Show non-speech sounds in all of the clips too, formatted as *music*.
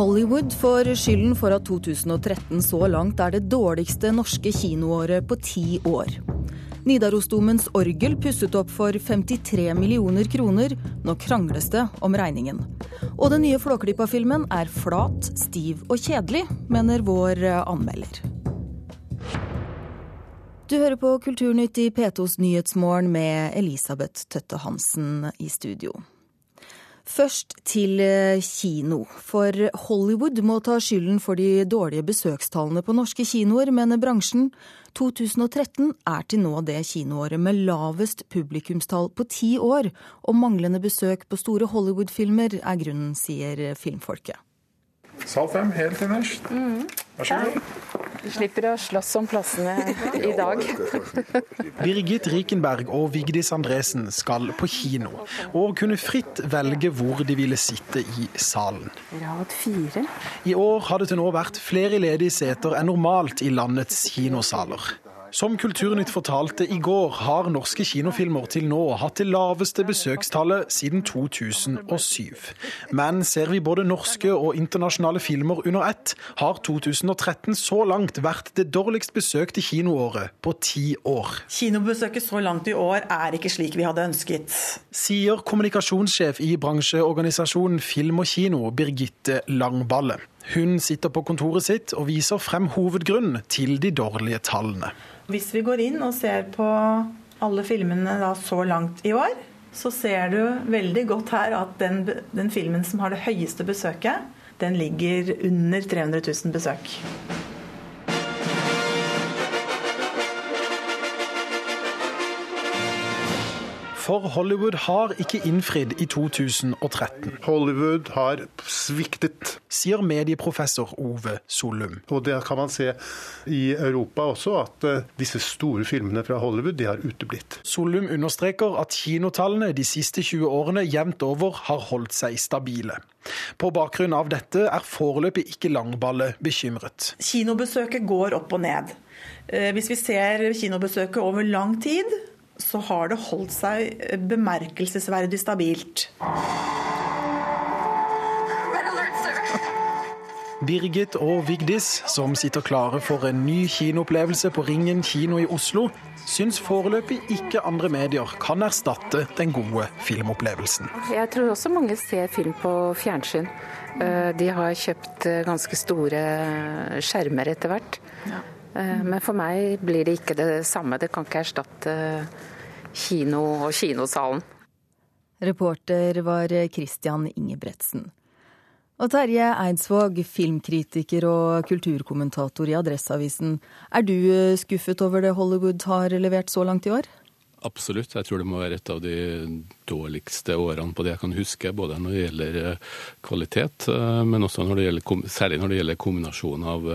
Hollywood får skylden for at 2013 så langt er det dårligste norske kinoåret på ti år. Nidarosdomens orgel pusset opp for 53 millioner kroner. Nå krangles det om regningen. Og den nye Flåklypa-filmen er flat, stiv og kjedelig, mener vår anmelder. Du hører på Kulturnytt i P2s Nyhetsmorgen med Elisabeth Tøtte Hansen i studio. Først til eh, kino. For Hollywood må ta skylden for de dårlige besøkstallene på norske kinoer, mener bransjen. 2013 er til nå det kinoåret med lavest publikumstall på ti år, og manglende besøk på store Hollywood-filmer er grunnen, sier filmfolket. Sal fem, helt innerst. Mm. Vær så god. Du slipper å slåss om plassene i dag. Birgit Rikenberg og Vigdis Andresen skal på kino, og kunne fritt velge hvor de ville sitte i salen. Rad fire. I år har det til nå vært flere ledige seter enn normalt i landets kinosaler. Som Kulturnytt fortalte i går, har norske kinofilmer til nå hatt det laveste besøkstallet siden 2007. Men ser vi både norske og internasjonale filmer under ett, har 2013 så langt vært det dårligst besøkte kinoåret på ti år. Kinobesøket så langt i år er ikke slik vi hadde ønsket. Sier kommunikasjonssjef i bransjeorganisasjonen Film og Kino, Birgitte Langballe. Hun sitter på kontoret sitt og viser frem hovedgrunnen til de dårlige tallene. Hvis vi går inn og ser på alle filmene da så langt i år, så ser du veldig godt her at den, den filmen som har det høyeste besøket, den ligger under 300 000 besøk. For Hollywood har ikke innfridd i 2013. Hollywood har sviktet. Sier medieprofessor Ove Solum. Og det kan man se i Europa også, at eh, disse store filmene fra Hollywood de har uteblitt. Solum understreker at kinotallene de siste 20 årene jevnt over har holdt seg stabile. På bakgrunn av dette er foreløpig ikke Langballe bekymret. Kinobesøket går opp og ned. Eh, hvis vi ser kinobesøket over lang tid, så har det holdt seg bemerkelsesverdig stabilt. Birgit og Vigdis, som sitter klare for en ny kinoopplevelse på Ringen kino i Oslo, syns foreløpig ikke andre medier kan erstatte den gode filmopplevelsen. Jeg tror også mange ser film på fjernsyn. Eh, de har kjøpt eh, ganske store skjermer etter hvert. Ja. Eh, men for meg blir det ikke det samme. Det kan ikke erstatte kino og kinosalen. Reporter var Christian Ingebretsen. Og Terje Eidsvåg, filmkritiker og kulturkommentator i Adresseavisen. Er du eh, skuffet over det Hollywood har levert så langt i år? Absolutt. Jeg tror det må være et av de dårligste årene på det jeg kan huske. Både når det gjelder eh, kvalitet, eh, men også når gjelder, særlig når det gjelder kombinasjonen av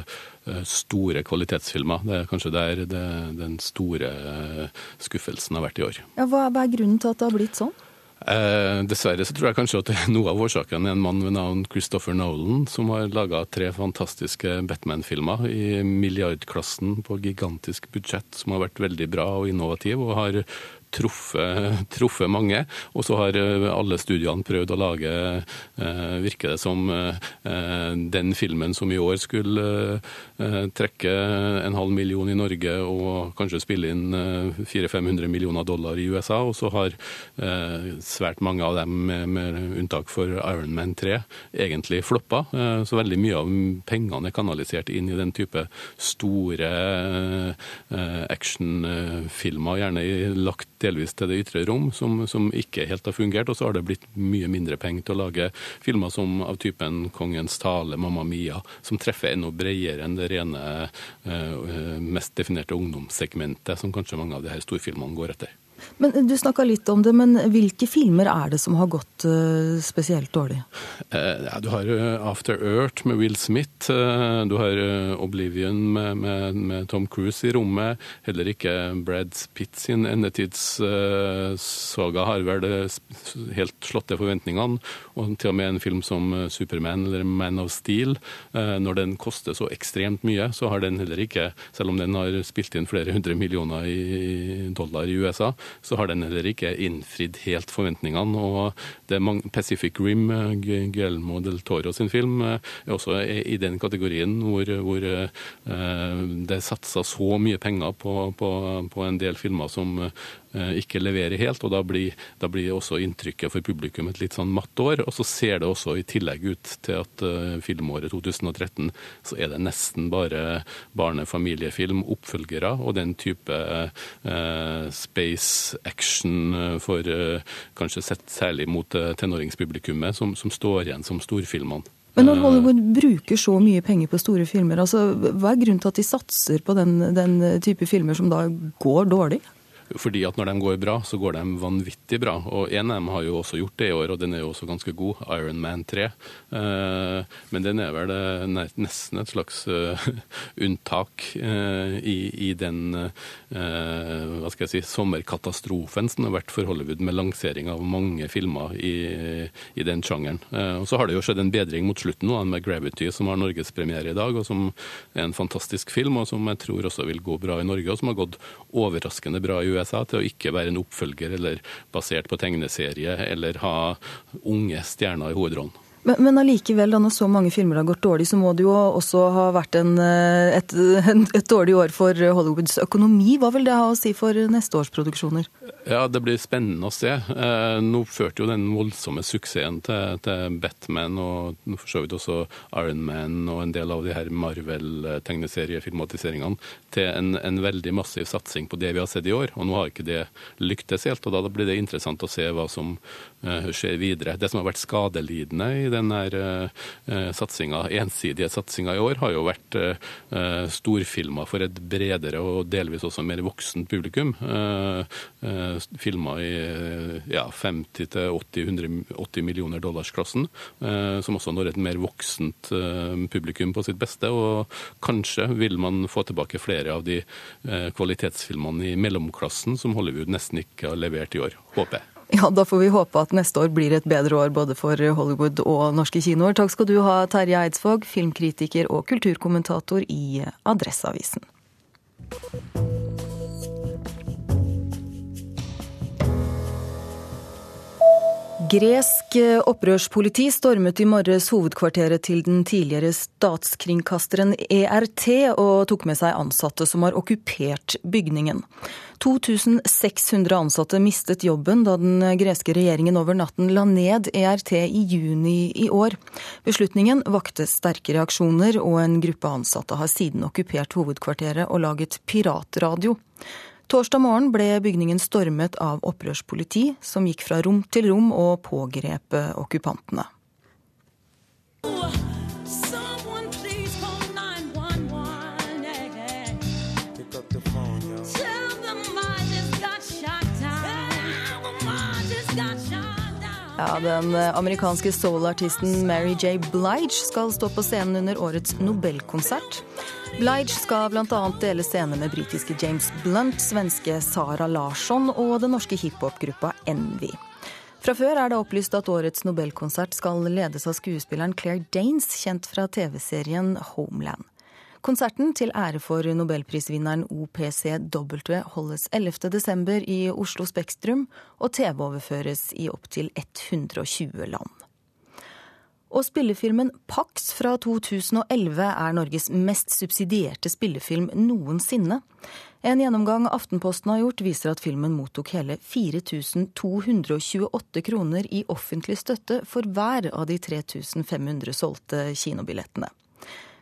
store kvalitetsfilmer. Det er kanskje der det, den store skuffelsen har vært i år. Ja, hva er grunnen til at det har blitt sånn? Eh, dessverre så tror jeg kanskje at noe av årsaken er en mann ved navn Christopher Nolan, som har laga tre fantastiske Batman-filmer i milliardklassen på gigantisk budsjett, som har vært veldig bra og innovativ, og har truffet, truffet mange. Og så har eh, alle studiene prøvd å lage, eh, virker det som, eh, den filmen som i år skulle trekke en halv million i Norge og kanskje spille inn 400-500 millioner dollar i USA. Og så har svært mange av dem, med unntak for Iron Man 3, egentlig floppa. Så veldig mye av pengene er kanalisert inn i den type store actionfilmer, gjerne lagt delvis til det ytre rom, som, som, ikke helt har fungert. Og så har det blitt mye mindre penger til å lage filmer som av typen 'Kongens tale', 'Mamma Mia', som treffer enda bredere enn det rene, uh, mest definerte ungdomssegmentet som kanskje mange av de her storfilmene går etter. Men Du snakka litt om det, men hvilke filmer er det som har gått uh, spesielt dårlig? Uh, ja, du har uh, After Earth med Will Smith. du har Oblivion med, med, med, Tom Cruise i rommet. Heller ikke Brad Pitt sin endetidssaga har vel helt slått til forventningene. Og til og med en film som Superman eller Man of Steel. når den koster så ekstremt mye, så har den heller ikke, selv om den har spilt inn flere hundre millioner i dollar i USA, så har den heller ikke innfridd helt forventningene. og det er Pacific Rim, Guillermo del Toro sin film, er også i den kategorien hvor, hvor det er satsa så mye penger på, på, på en del filmer som Eh, ikke leverer helt. og Da blir, da blir også inntrykket for publikum et litt sånn matt år. Og så ser det også i tillegg ut til at uh, filmåret 2013 så er det nesten bare barne-familiefilm, oppfølgere og den type uh, space action for uh, kanskje sett særlig mot tenåringspublikummet, som, som står igjen som storfilmene. Men når Hollywood bruker så mye penger på store filmer, altså, hva er grunnen til at de satser på den, den type filmer som da går dårlig? Fordi at når de går bra, så går de vanvittig bra. Og en av dem har jo også gjort det i år, og den er jo også ganske god. Iron Man 3. Eh, men den er vel eh, nesten et slags eh, *laughs* unntak i, i den hva skal jeg si, sommerkatastrofen som har vært for Hollywood med lansering av mange filmer i, i den sjangeren. Og så har det jo skjedd en bedring mot slutten nå, med 'Gravity', som har norgespremiere i dag, og som er en fantastisk film, og som jeg tror også vil gå bra i Norge, og som har gått overraskende bra i USA til å ikke være en oppfølger eller basert på tegneserie eller ha unge stjerner i hovedrollen. Men, men allikevel, da når så mange filmer har gått dårlig, så må det jo også ha vært en, eh, et, *laughs* et, dårlig år for Hollywoods økonomi. Hva vil det ha å si for neste års produksjoner? Ja, Det blir spennende å se. Eh, nå førte jo den voldsomme suksessen til, til Batman og for så vidt også Iron Man og en del av de her Marvel-tegneseriefilmatiseringene til en, en, veldig massiv satsing på det vi har sett i år. Og nå har ikke det lyktes helt, og da blir det interessant å se hva som uh, skjer videre. Det som har vært skadelidende i denne uh, satsinga, ensidige satsinga i år, har jo vært uh, storfilmer for et bredere og delvis også mer voksent publikum. Uh, filmer i ja, 50-80 millioner dollars-klassen, som også når et mer voksent publikum på sitt beste. Og kanskje vil man få tilbake flere av de kvalitetsfilmene i mellomklassen som Hollywood nesten ikke har levert i år, håper jeg. Ja, Da får vi håpe at neste år blir et bedre år både for Hollywood og norske kinoer. Takk skal du ha, Terje Eidsvåg, filmkritiker og kulturkommentator i Adresseavisen. Gresk opprørspoliti stormet i morges hovedkvarteret til den tidligere statskringkasteren ERT og tok med seg ansatte som har okkupert bygningen. 2600 ansatte mistet jobben da den greske regjeringen over natten la ned ERT i juni i år. Beslutningen vakte sterke reaksjoner, og en gruppe ansatte har siden okkupert hovedkvarteret og laget piratradio. Torsdag morgen ble bygningen stormet av opprørspoliti, som gikk fra rom til rom og pågrep okkupantene. Ja, Den amerikanske soul-artisten Mary J. Blige skal stå på scenen under årets Nobelkonsert. Blige skal bl.a. dele scene med britiske James Blunt, svenske Sara Larsson og den norske hiphop-gruppa Envy. Fra før er det opplyst at årets nobelkonsert skal ledes av skuespilleren Claire Danes, kjent fra TV-serien Homeland. Konserten til ære for nobelprisvinneren OPCW holdes 11.12. i Oslo Spektrum, og TV-overføres i opptil 120 land. Og spillefilmen Pax fra 2011 er Norges mest subsidierte spillefilm noensinne. En gjennomgang Aftenposten har gjort, viser at filmen mottok hele 4228 kroner i offentlig støtte for hver av de 3500 solgte kinobillettene.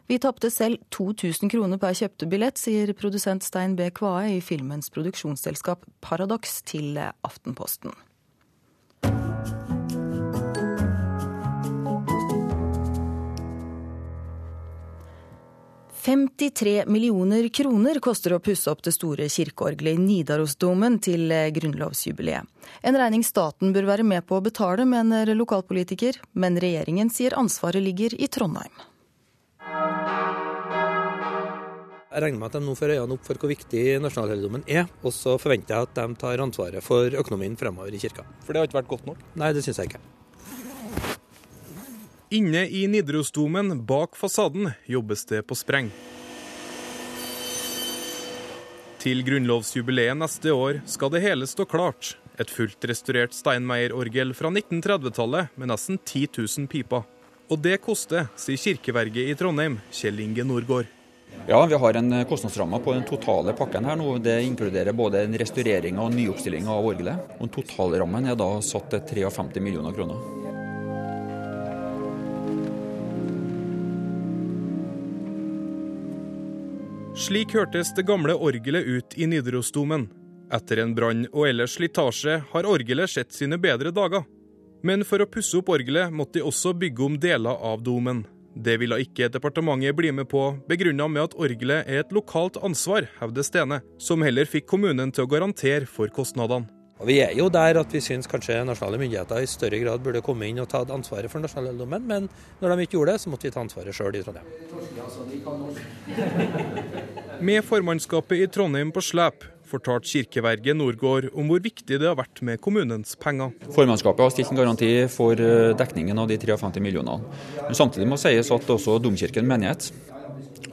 Vi tapte selv 2000 kroner per kjøpte billett, sier produsent Stein B. Kvae i filmens produksjonsselskap Paradox til Aftenposten. 53 millioner kroner koster å pusse opp det store kirkeorgelet i Nidarosdomen til grunnlovsjubileet. En regning staten bør være med på å betale, mener lokalpolitiker, men regjeringen sier ansvaret ligger i Trondheim. Jeg regner med at de nå får øynene opp for hvor viktig nasjonalhelligdommen er, og så forventer jeg at de tar ansvaret for økonomien fremover i kirka. For det har ikke vært godt nok? Nei, det syns jeg ikke. Inne i Nidarosdomen, bak fasaden, jobbes det på spreng. Til grunnlovsjubileet neste år skal det hele stå klart. Et fullt restaurert Steinmeier-orgel fra 1930-tallet med nesten 10 000 piper. Og det koster, sier kirkeverget i Trondheim, Kjell Inge Nordgård. Ja, vi har en kostnadsramme på den totale pakken her nå. Det inkluderer både en restaurering og nyoppstilling av orgelet. Og Totalrammen er da satt til 53 millioner kroner. Slik hørtes det gamle orgelet ut i Nidarosdomen. Etter en brann og ellers slitasje har orgelet sett sine bedre dager. Men for å pusse opp orgelet måtte de også bygge om deler av domen. Det ville ikke departementet bli med på, begrunna med at orgelet er et lokalt ansvar, hevder Stene, som heller fikk kommunen til å garantere for kostnadene. Og Vi er jo der at vi syns kanskje nasjonale myndigheter i større grad burde komme inn og ta ansvaret for nasjonalhelligdommen, men når de ikke gjorde det, så måtte vi ta ansvaret sjøl i Trondheim. Med formannskapet i Trondheim på slep fortalte kirkeverget Nordgård om hvor viktig det har vært med kommunens penger. Formannskapet har stilt en garanti for eh, dekningen av de 53 millionene. Men samtidig må sies at også Domkirken menighet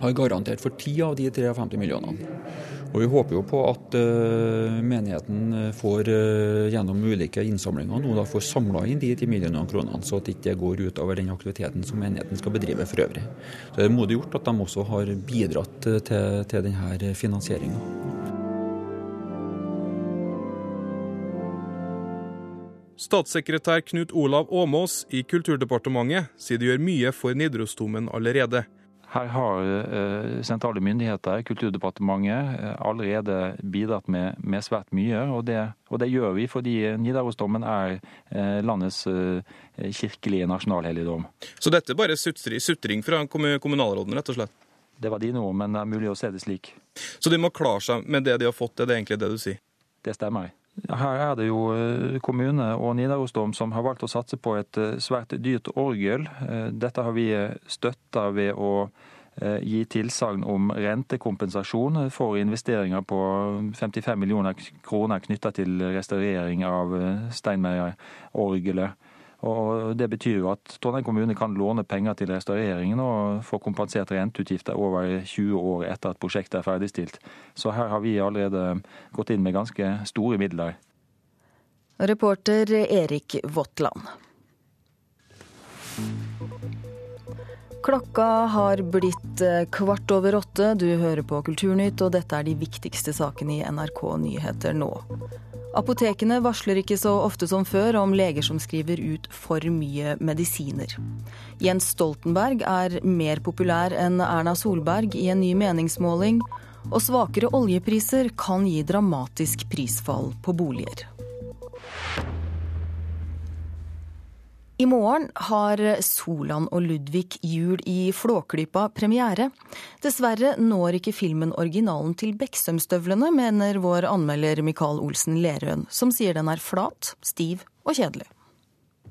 har garantert for 10 av de 53 millionene. Og Vi håper jo på at uh, menigheten får uh, gjennom ulike innsamlinger nå da får samla inn de 10 millionene kronene, så at det ikke går utover den aktiviteten som menigheten skal bedrive for øvrig. Så Det er modig gjort at de også har bidratt til, til denne finansieringa. Statssekretær Knut Olav Åmås i Kulturdepartementet sier de gjør mye for Nidarosdomen allerede. Her har eh, sentrale myndigheter, Kulturdepartementet, eh, allerede bidratt med, med svært mye. Og det, og det, gjør vi fordi Nidarosdomen er eh, landets kirkelige nasjonalhelligdom. Så dette er bare sutring fra kommunalråden, rett og slett? Det var dine ord, men det er mulig å se det slik. Så de må klare seg med det de har fått, er det egentlig det du sier? Det stemmer. Her er det jo eh, kommune og Nidarosdom som har valgt å satse på et eh, svært dyrt orgel. Eh, dette har vi støtta ved å gi tilsagn om rentekompensasjon for investeringer på 55 millioner kroner knytta til restaurering av Steinmeier-orgelet. Og Det betyr jo at Trondheim kommune kan låne penger til restaureringen og få kompensert renteutgifter over 20 år etter at prosjektet er ferdigstilt. Så her har vi allerede gått inn med ganske store midler. Reporter Erik Våtland. Klokka har blitt eh, kvart over åtte. Du hører på Kulturnytt, og dette er de viktigste sakene i NRK Nyheter nå. Apotekene varsler ikke så ofte som før om leger som skriver ut for mye medisiner. Jens Stoltenberg er mer populær enn Erna Solberg i en ny meningsmåling. Og svakere oljepriser kan gi dramatisk prisfall på boliger. I morgen har Solan og Ludvig jul i Flåklypa premiere. Dessverre når ikke filmen originalen til Beksømstøvlene, mener vår anmelder Mikael Olsen Lerøen, som sier den er flat, stiv og kjedelig.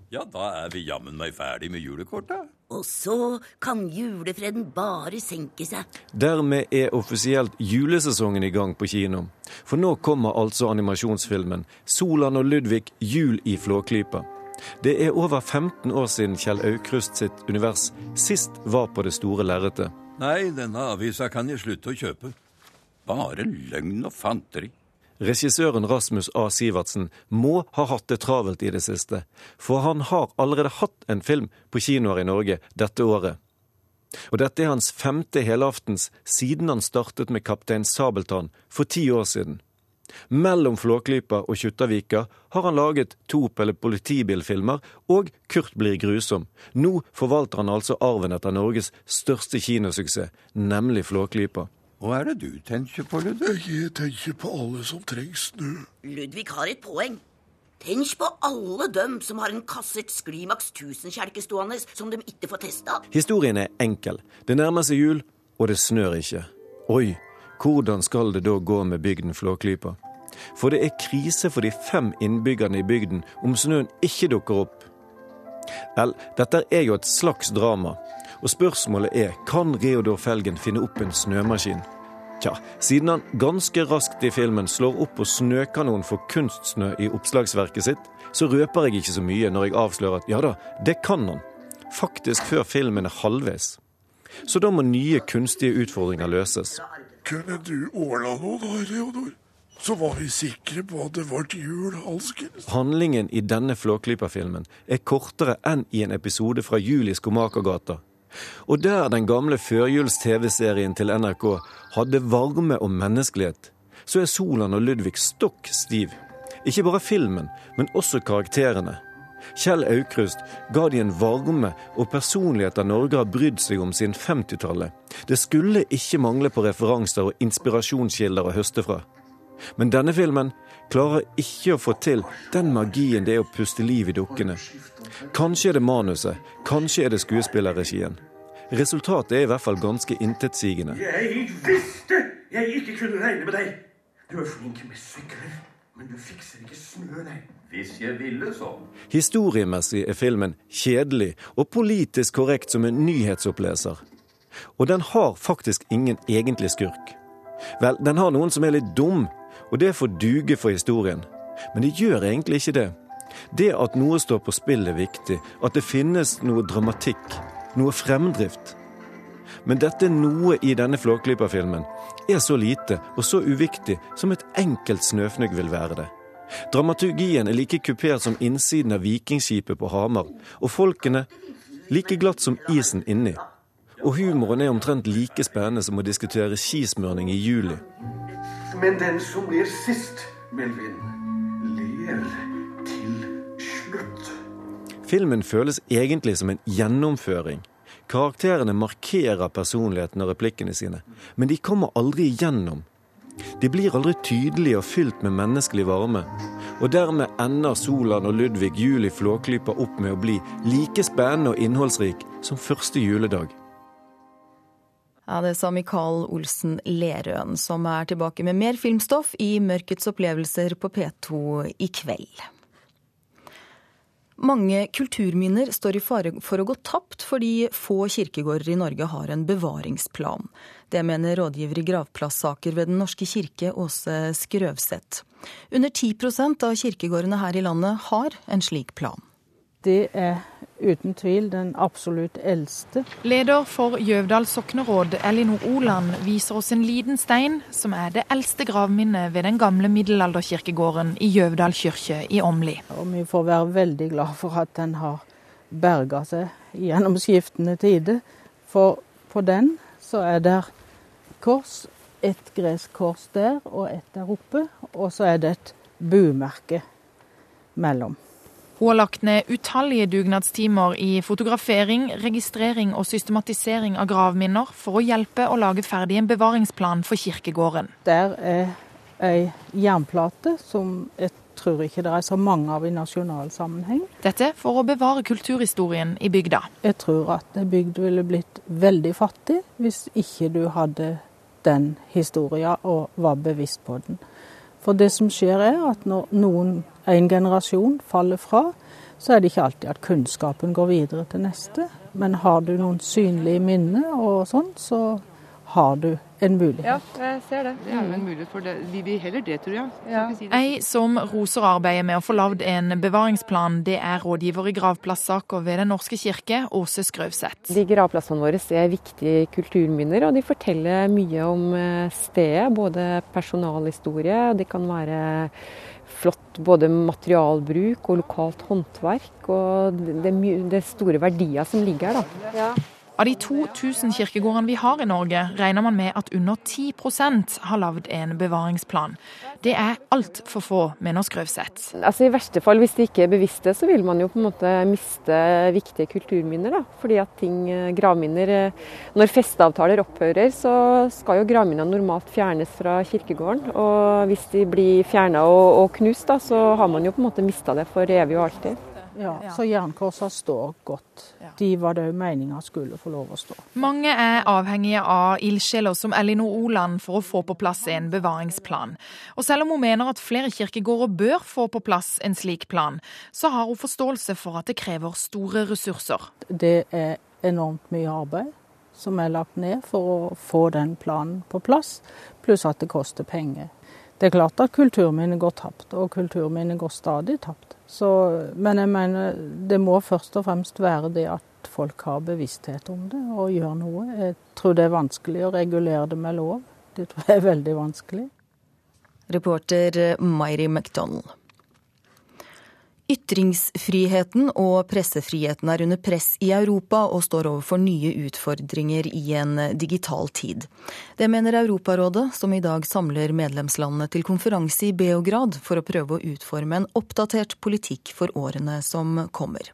Ja, da er vi jammen meg ferdig med julekortet. Og så kan julefreden bare senke seg. Dermed er offisielt julesesongen i gang på kino. For nå kommer altså animasjonsfilmen 'Solan og Ludvig jul i Flåklypa'. Det er over 15 år siden Kjell Aukrust sitt univers sist var på det store lerretet. Nei, denne avisa kan jeg slutte å kjøpe. Bare løgn og fanteri. Regissøren Rasmus A. Sivertsen må ha hatt det travelt i det siste, for han har allerede hatt en film på kinoer i Norge dette året. Og dette er hans femte helaftens siden han startet med Kaptein Sabeltann for ti år siden. Mellom Flåklypa og Kjuttaviga har han laget to politibilfilmer og Kurt blir grusom. Nå forvalter han altså arven etter Norges største kinosuksess, nemlig Flåklypa. Hva er det du tenker på, Ludvig? Jeg tenker på alle som trenger snø. Ludvig har et poeng. Tenk på alle dem som har en kasset Sklimax 1000-kjelke stående som de ikke får testa. Historien er enkel. Det nærmer seg jul, og det snør ikke. Oi, hvordan skal det da gå med bygden Flåklypa? For det er krise for de fem innbyggerne i bygden om snøen ikke dukker opp. Vel, dette er jo et slags drama, og spørsmålet er kan Reodor Felgen finne opp en snømaskin? Tja, siden han ganske raskt i filmen slår opp på snøkanon for kunstsnø i oppslagsverket sitt, så røper jeg ikke så mye når jeg avslører at ja da, det kan han. Faktisk før filmen er halvveis. Så da må nye kunstige utfordringer løses. Kunne du ordna noe da, Reodor? Så var vi sikre på at det ble jul alskens. Handlingen i denne Flåklypa-filmen er kortere enn i en episode fra Juli Skomakergata. Og der den gamle førjuls-TV-serien til NRK hadde varme og menneskelighet, så er Solan og Ludvig stokk stiv. Ikke bare filmen, men også karakterene. Kjell Aukrust ga de en varme og personlighet da Norge har brydd seg om siden 50-tallet. Det skulle ikke mangle på referanser og inspirasjonskilder å høste fra. Men denne filmen klarer ikke å få til den magien det er å puste liv i dukkene. Kanskje er det manuset, kanskje er det skuespillerregien. Resultatet er i hvert fall ganske intetsigende. Jeg visste jeg ikke kunne regne med deg! Du er flink med sykler, men du fikser ikke snø, nei. Hvis jeg ville sånn. Historiemessig er filmen kjedelig og politisk korrekt som en nyhetsoppleser. Og den har faktisk ingen egentlig skurk. Vel, den har noen som er litt dum, og det får duge for historien. Men det gjør egentlig ikke det. Det at noe står på spill er viktig, at det finnes noe dramatikk, noe fremdrift. Men dette er noe i denne Flåklypa-filmen er så lite og så uviktig som et enkelt snøfnugg vil være det. Dramaturgien er like kupert som innsiden av vikingskipet på Hamar, og folkene like glatt som isen inni. Og humoren er omtrent like spennende som å diskutere skismørning i juli. Men den som ler sist, Melvin, ler til slutt. Filmen føles egentlig som en gjennomføring. Karakterene markerer personligheten og replikkene sine, men de kommer aldri igjennom. De blir aldri tydelige og fylt med menneskelig varme. Og dermed ender Solan og Ludvig Juli Flåklypa opp med å bli like spennende og innholdsrik som første juledag. Ja, Det sa Mikael Olsen Lerøen, som er tilbake med mer filmstoff i Mørkets opplevelser på P2 i kveld. Mange kulturminner står i fare for å gå tapt fordi få kirkegårder i Norge har en bevaringsplan. Det mener rådgiver i gravplasssaker ved Den norske kirke, Åse Skrøvseth. Under 10% av kirkegårdene her i landet har en slik plan. Det er uten tvil den absolutt eldste. Leder for Gjøvdal sokneråd, Elinor Oland, viser oss en liten stein som er det eldste gravminnet ved den gamle middelalderkirkegården i Gjøvdal kirke i Åmli. Og vi får være veldig glad for at den har berga seg gjennom skiftende tider. For på den så er det kors, et gresk kors der og et der oppe, og så er det et bumerke mellom. Hun har lagt ned utallige dugnadstimer i fotografering, registrering og systematisering av gravminner for å hjelpe å lage ferdig en bevaringsplan for kirkegården. Der er ei jernplate som jeg tror ikke det er så mange av i nasjonal sammenheng. Dette for å bevare kulturhistorien i bygda. Jeg tror at bygd ville blitt veldig fattig hvis ikke du hadde den historien og var bevisst på den. For det som skjer er at når noen, en generasjon faller fra, så er det ikke alltid at kunnskapen går videre til neste. Men har du noen synlige minner og sånn, så har du en mulighet. Ja, jeg ser det. Det er jo en mulighet for det. Vi vil heller det, tror jeg. Ja. Si Ei som roser arbeidet med å få lagd en bevaringsplan, det er rådgiver i gravplassaker ved Den norske kirke, Åse Skrøvseth. De gravplassene våre er viktige kulturminner, og de forteller mye om eh, stedet. Både personalhistorie, og det kan være flott både materialbruk og lokalt håndverk. Og det er, store verdier som ligger her, da. Ja. Av de 2000 kirkegårdene vi har i Norge, regner man med at under 10% har lagd en bevaringsplan. Det er altfor få, mener Skrøvseth. Altså I verste fall, hvis de ikke er bevisste, så vil man jo på en måte miste viktige kulturminner. da. Fordi at ting, eh, gravminner eh, Når festeavtaler opphører, så skal jo gravminnene normalt fjernes fra kirkegården. Og hvis de blir fjerna og, og knust, da, så har man jo på en måte mista det for evig og alltid. Ja, Så jernkorsa står godt. De var det òg meninga skulle få lov å stå. Mange er avhengige av ildsjeler som Elinor Oland for å få på plass en bevaringsplan. Og selv om hun mener at flere kirkegårder bør få på plass en slik plan, så har hun forståelse for at det krever store ressurser. Det er enormt mye arbeid som er lagt ned for å få den planen på plass, pluss at det koster penger. Det er klart at kulturminner går tapt, og kulturminner går stadig tapt. Så, men jeg mener det må først og fremst være det at folk har bevissthet om det og gjør noe. Jeg tror det er vanskelig å regulere det med lov. Det tror jeg er veldig vanskelig. Reporter Mairi McDonald. Ytringsfriheten og pressefriheten er under press i Europa og står overfor nye utfordringer i en digital tid. Det mener Europarådet, som i dag samler medlemslandene til konferanse i Beograd for å prøve å utforme en oppdatert politikk for årene som kommer.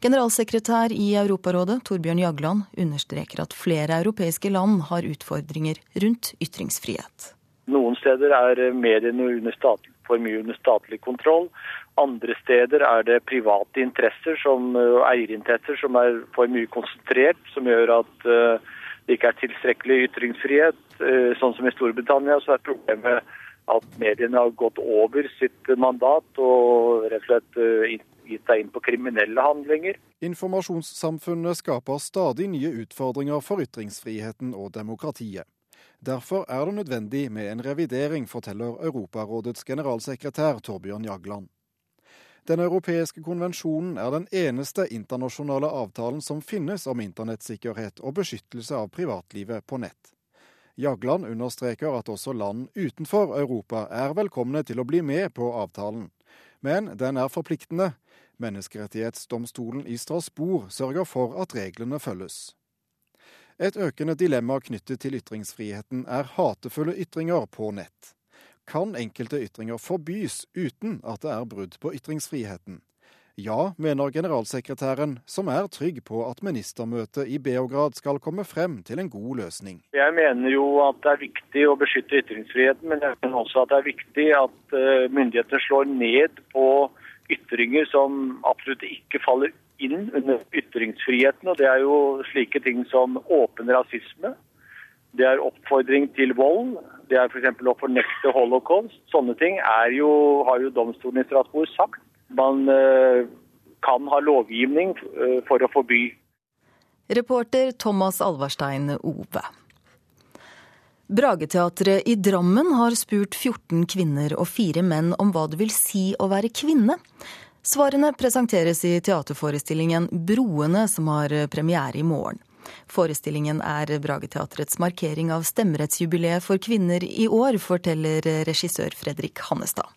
Generalsekretær i Europarådet, Torbjørn Jagland, understreker at flere europeiske land har utfordringer rundt ytringsfrihet. Noen steder er mediene under statlig, for mye under statlig kontroll. Andre steder er det private interesser som, og eierinteresser som er for mye konsentrert, som gjør at uh, det ikke er tilstrekkelig ytringsfrihet. Uh, sånn som i Storbritannia så er problemet at mediene har gått over sitt mandat og rett og slett gitt seg inn på kriminelle handlinger. Informasjonssamfunnet skaper stadig nye utfordringer for ytringsfriheten og demokratiet. Derfor er det nødvendig med en revidering, forteller Europarådets generalsekretær Torbjørn Jagland. Den europeiske konvensjonen er den eneste internasjonale avtalen som finnes om internettsikkerhet og beskyttelse av privatlivet på nett. Jagland understreker at også land utenfor Europa er velkomne til å bli med på avtalen. Men den er forpliktende. Menneskerettighetsdomstolen i Strasbourg sørger for at reglene følges. Et økende dilemma knyttet til ytringsfriheten er hatefulle ytringer på nett kan enkelte ytringer forbys uten at det er brudd på ytringsfriheten. Ja, mener generalsekretæren, som er trygg på at ministermøtet i Beograd skal komme frem til en god løsning. Jeg mener jo at det er viktig å beskytte ytringsfriheten, men jeg mener også at det er viktig at eh, myndighetene slår ned på ytringer som absolutt ikke faller inn under ytringsfriheten. Og det er jo slike ting som åpen rasisme, det er oppfordring til vold. Det er f.eks. å fornekte holocaust. Sånne ting jo, har jo domstolen i Strasbourg sagt. Man uh, kan ha lovgivning uh, for å forby. Reporter Thomas Alvarstein Ove. Brageteatret i Drammen har spurt 14 kvinner og fire menn om hva det vil si å være kvinne. Svarene presenteres i teaterforestillingen Broene, som har premiere i morgen. Forestillingen er Brageteatrets markering av stemmerettsjubileet for kvinner i år, forteller regissør Fredrik Hannestad.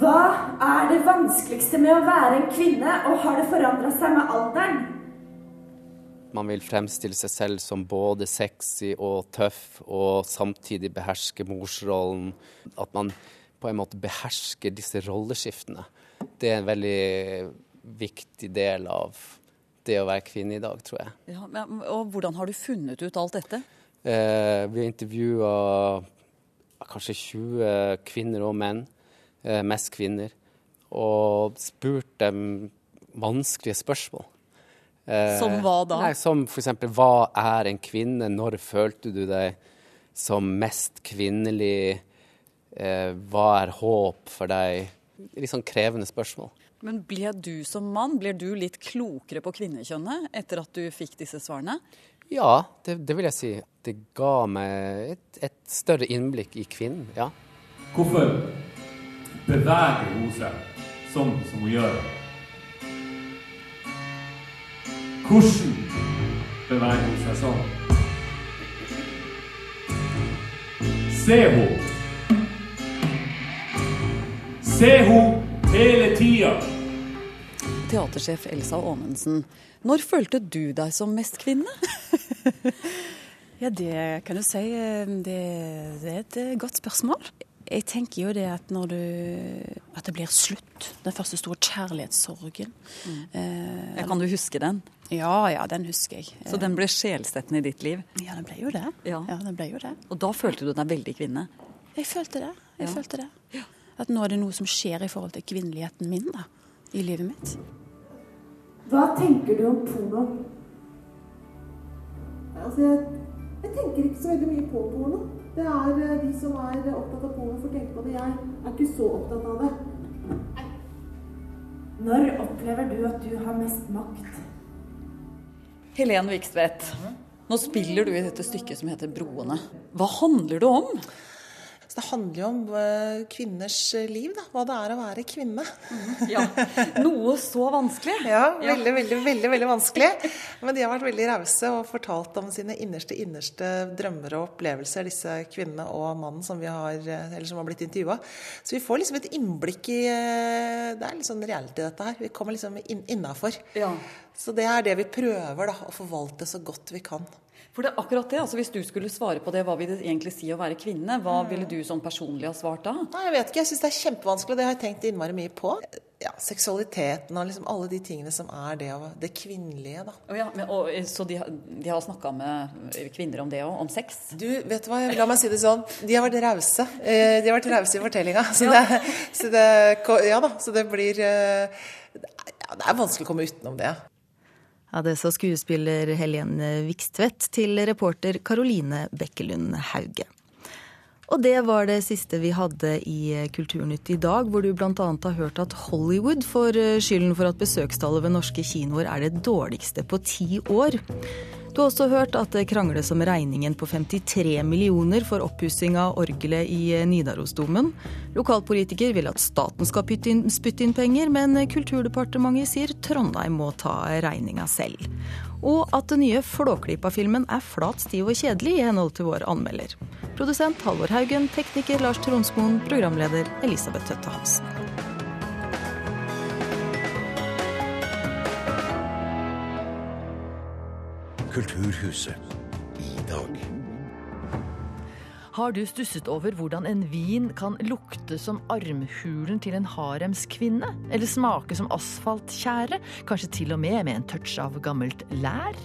Hva er det vanskeligste med å være en kvinne, og har det forandra seg med alderen? Man vil fremstille seg selv som både sexy og tøff, og samtidig beherske morsrollen. At man på en måte behersker disse rolleskiftene. Det er en veldig viktig del av det å være kvinne i dag, tror jeg. Ja, og Hvordan har du funnet ut alt dette? Eh, vi har intervjua kanskje 20 kvinner og menn, eh, mest kvinner, og spurt dem vanskelige spørsmål. Eh, som hva da? Nei, som f.eks.: Hva er en kvinne? Når følte du deg som mest kvinnelig? Eh, hva er håp for deg? Litt sånn krevende spørsmål. Men ble du som mann ble du litt klokere på kvinnekjønnet etter at du fikk disse svarene? Ja, det, det vil jeg si. Det ga meg et, et større innblikk i kvinnen, ja. Hvorfor beveger hun seg sånn som hun gjør? Hvordan beveger hun seg sånn? Se hun. Se hun hele tida teatersjef Elsa Aanensen. Når følte du deg som mest kvinne? *laughs* ja, det kan du si. Det, det, er et eh, godt spørsmål. Jeg tenker jo det at når du At det blir slutt. Den første store kjærlighetssorgen. Mm. Eh, kan du huske den? Ja, ja, den husker jeg. Så den ble sjelsettende i ditt liv? Ja, den ble jo det. Ja. ja. den ble jo det. Og da følte du deg veldig kvinne? Jeg følte det. Jeg ja. følte det. At nå er det noe som skjer i forhold til kvinneligheten min da, i livet mitt. Hva tenker du om porno? Altså, jeg, jeg, tenker ikke så veldig mye på porno. Det er eh, de som er opptatt av porno, får tenke på det. Jeg er ikke så opptatt av det. Når opplever du at du har mest makt? Helen Vikstvedt, nå spiller du i dette stykket som heter 'Broene'. Hva handler det om? Så det handler jo om eh, kvinners liv, da. Hva det er å være kvinne. Ja, Noe så vanskelig. *laughs* Ja, veldig, veldig, veldig veldig vanskelig. Men de har vært veldig rause og fortalt om sine innerste, innerste drømmer og opplevelser, disse kvinnene og mannen som, vi har, eller som har blitt intervjua. Så vi får liksom et innblikk i Det er litt sånn reality, dette her. Vi kommer liksom inn, innafor. Ja. Så det er det vi prøver, da. Å forvalte så godt vi kan. For det er akkurat det, altså Hvis du skulle svare på det, hva vil det egentlig si å være kvinne? Hva ville du sånn personlig ha svart da? Nei, Jeg vet ikke, jeg syns det er kjempevanskelig, og det har jeg tenkt innmari mye på. Ja, Seksualiteten og liksom alle de tingene som er det, det kvinnelige, da. Oh, ja, men, og, så de, de har snakka med kvinner om det òg? Om sex? Du, vet du hva, la meg si det sånn. De har vært rause. Eh, de har vært rause i fortellinga. *laughs* Så, ja. så, det, ja da, så det blir eh, ja, Det er vanskelig å komme utenom det. Ja, Det sa skuespiller Helene Vikstvedt til reporter Karoline Bekkelund Hauge. Og det var det siste vi hadde i Kulturnytt i dag, hvor du bl.a. har hørt at Hollywood får skylden for at besøkstallet ved norske kinoer er det dårligste på ti år. Du har også hørt at det krangles om regningen på 53 millioner for oppussing av orgelet i Nidarosdomen. Lokalpolitiker vil at staten skal spytte inn penger, men Kulturdepartementet sier Trondheim må ta regninga selv. Og at den nye Flåklypa-filmen er flat, stiv og kjedelig, i henhold til vår anmelder. Produsent Halvor Haugen, tekniker Lars Tronsmoen, programleder Elisabeth Tøtte Hansen. Kulturhuset i dag. Har du stusset over hvordan en vin kan lukte som armhulen til en haremskvinne? Eller smake som asfalttjære? Kanskje til og med med en touch av gammelt lær?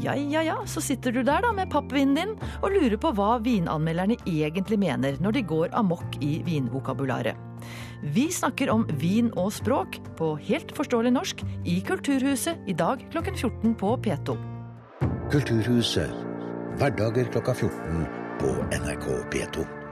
Ja ja ja, så sitter du der da med pappvinen din og lurer på hva vinanmelderne egentlig mener når de går amok i vinvokabularet. Vi snakker om vin og språk på helt forståelig norsk i Kulturhuset i dag klokken 14 på P2. Kulturhuset. Hverdager klokka 14 på NRK P2.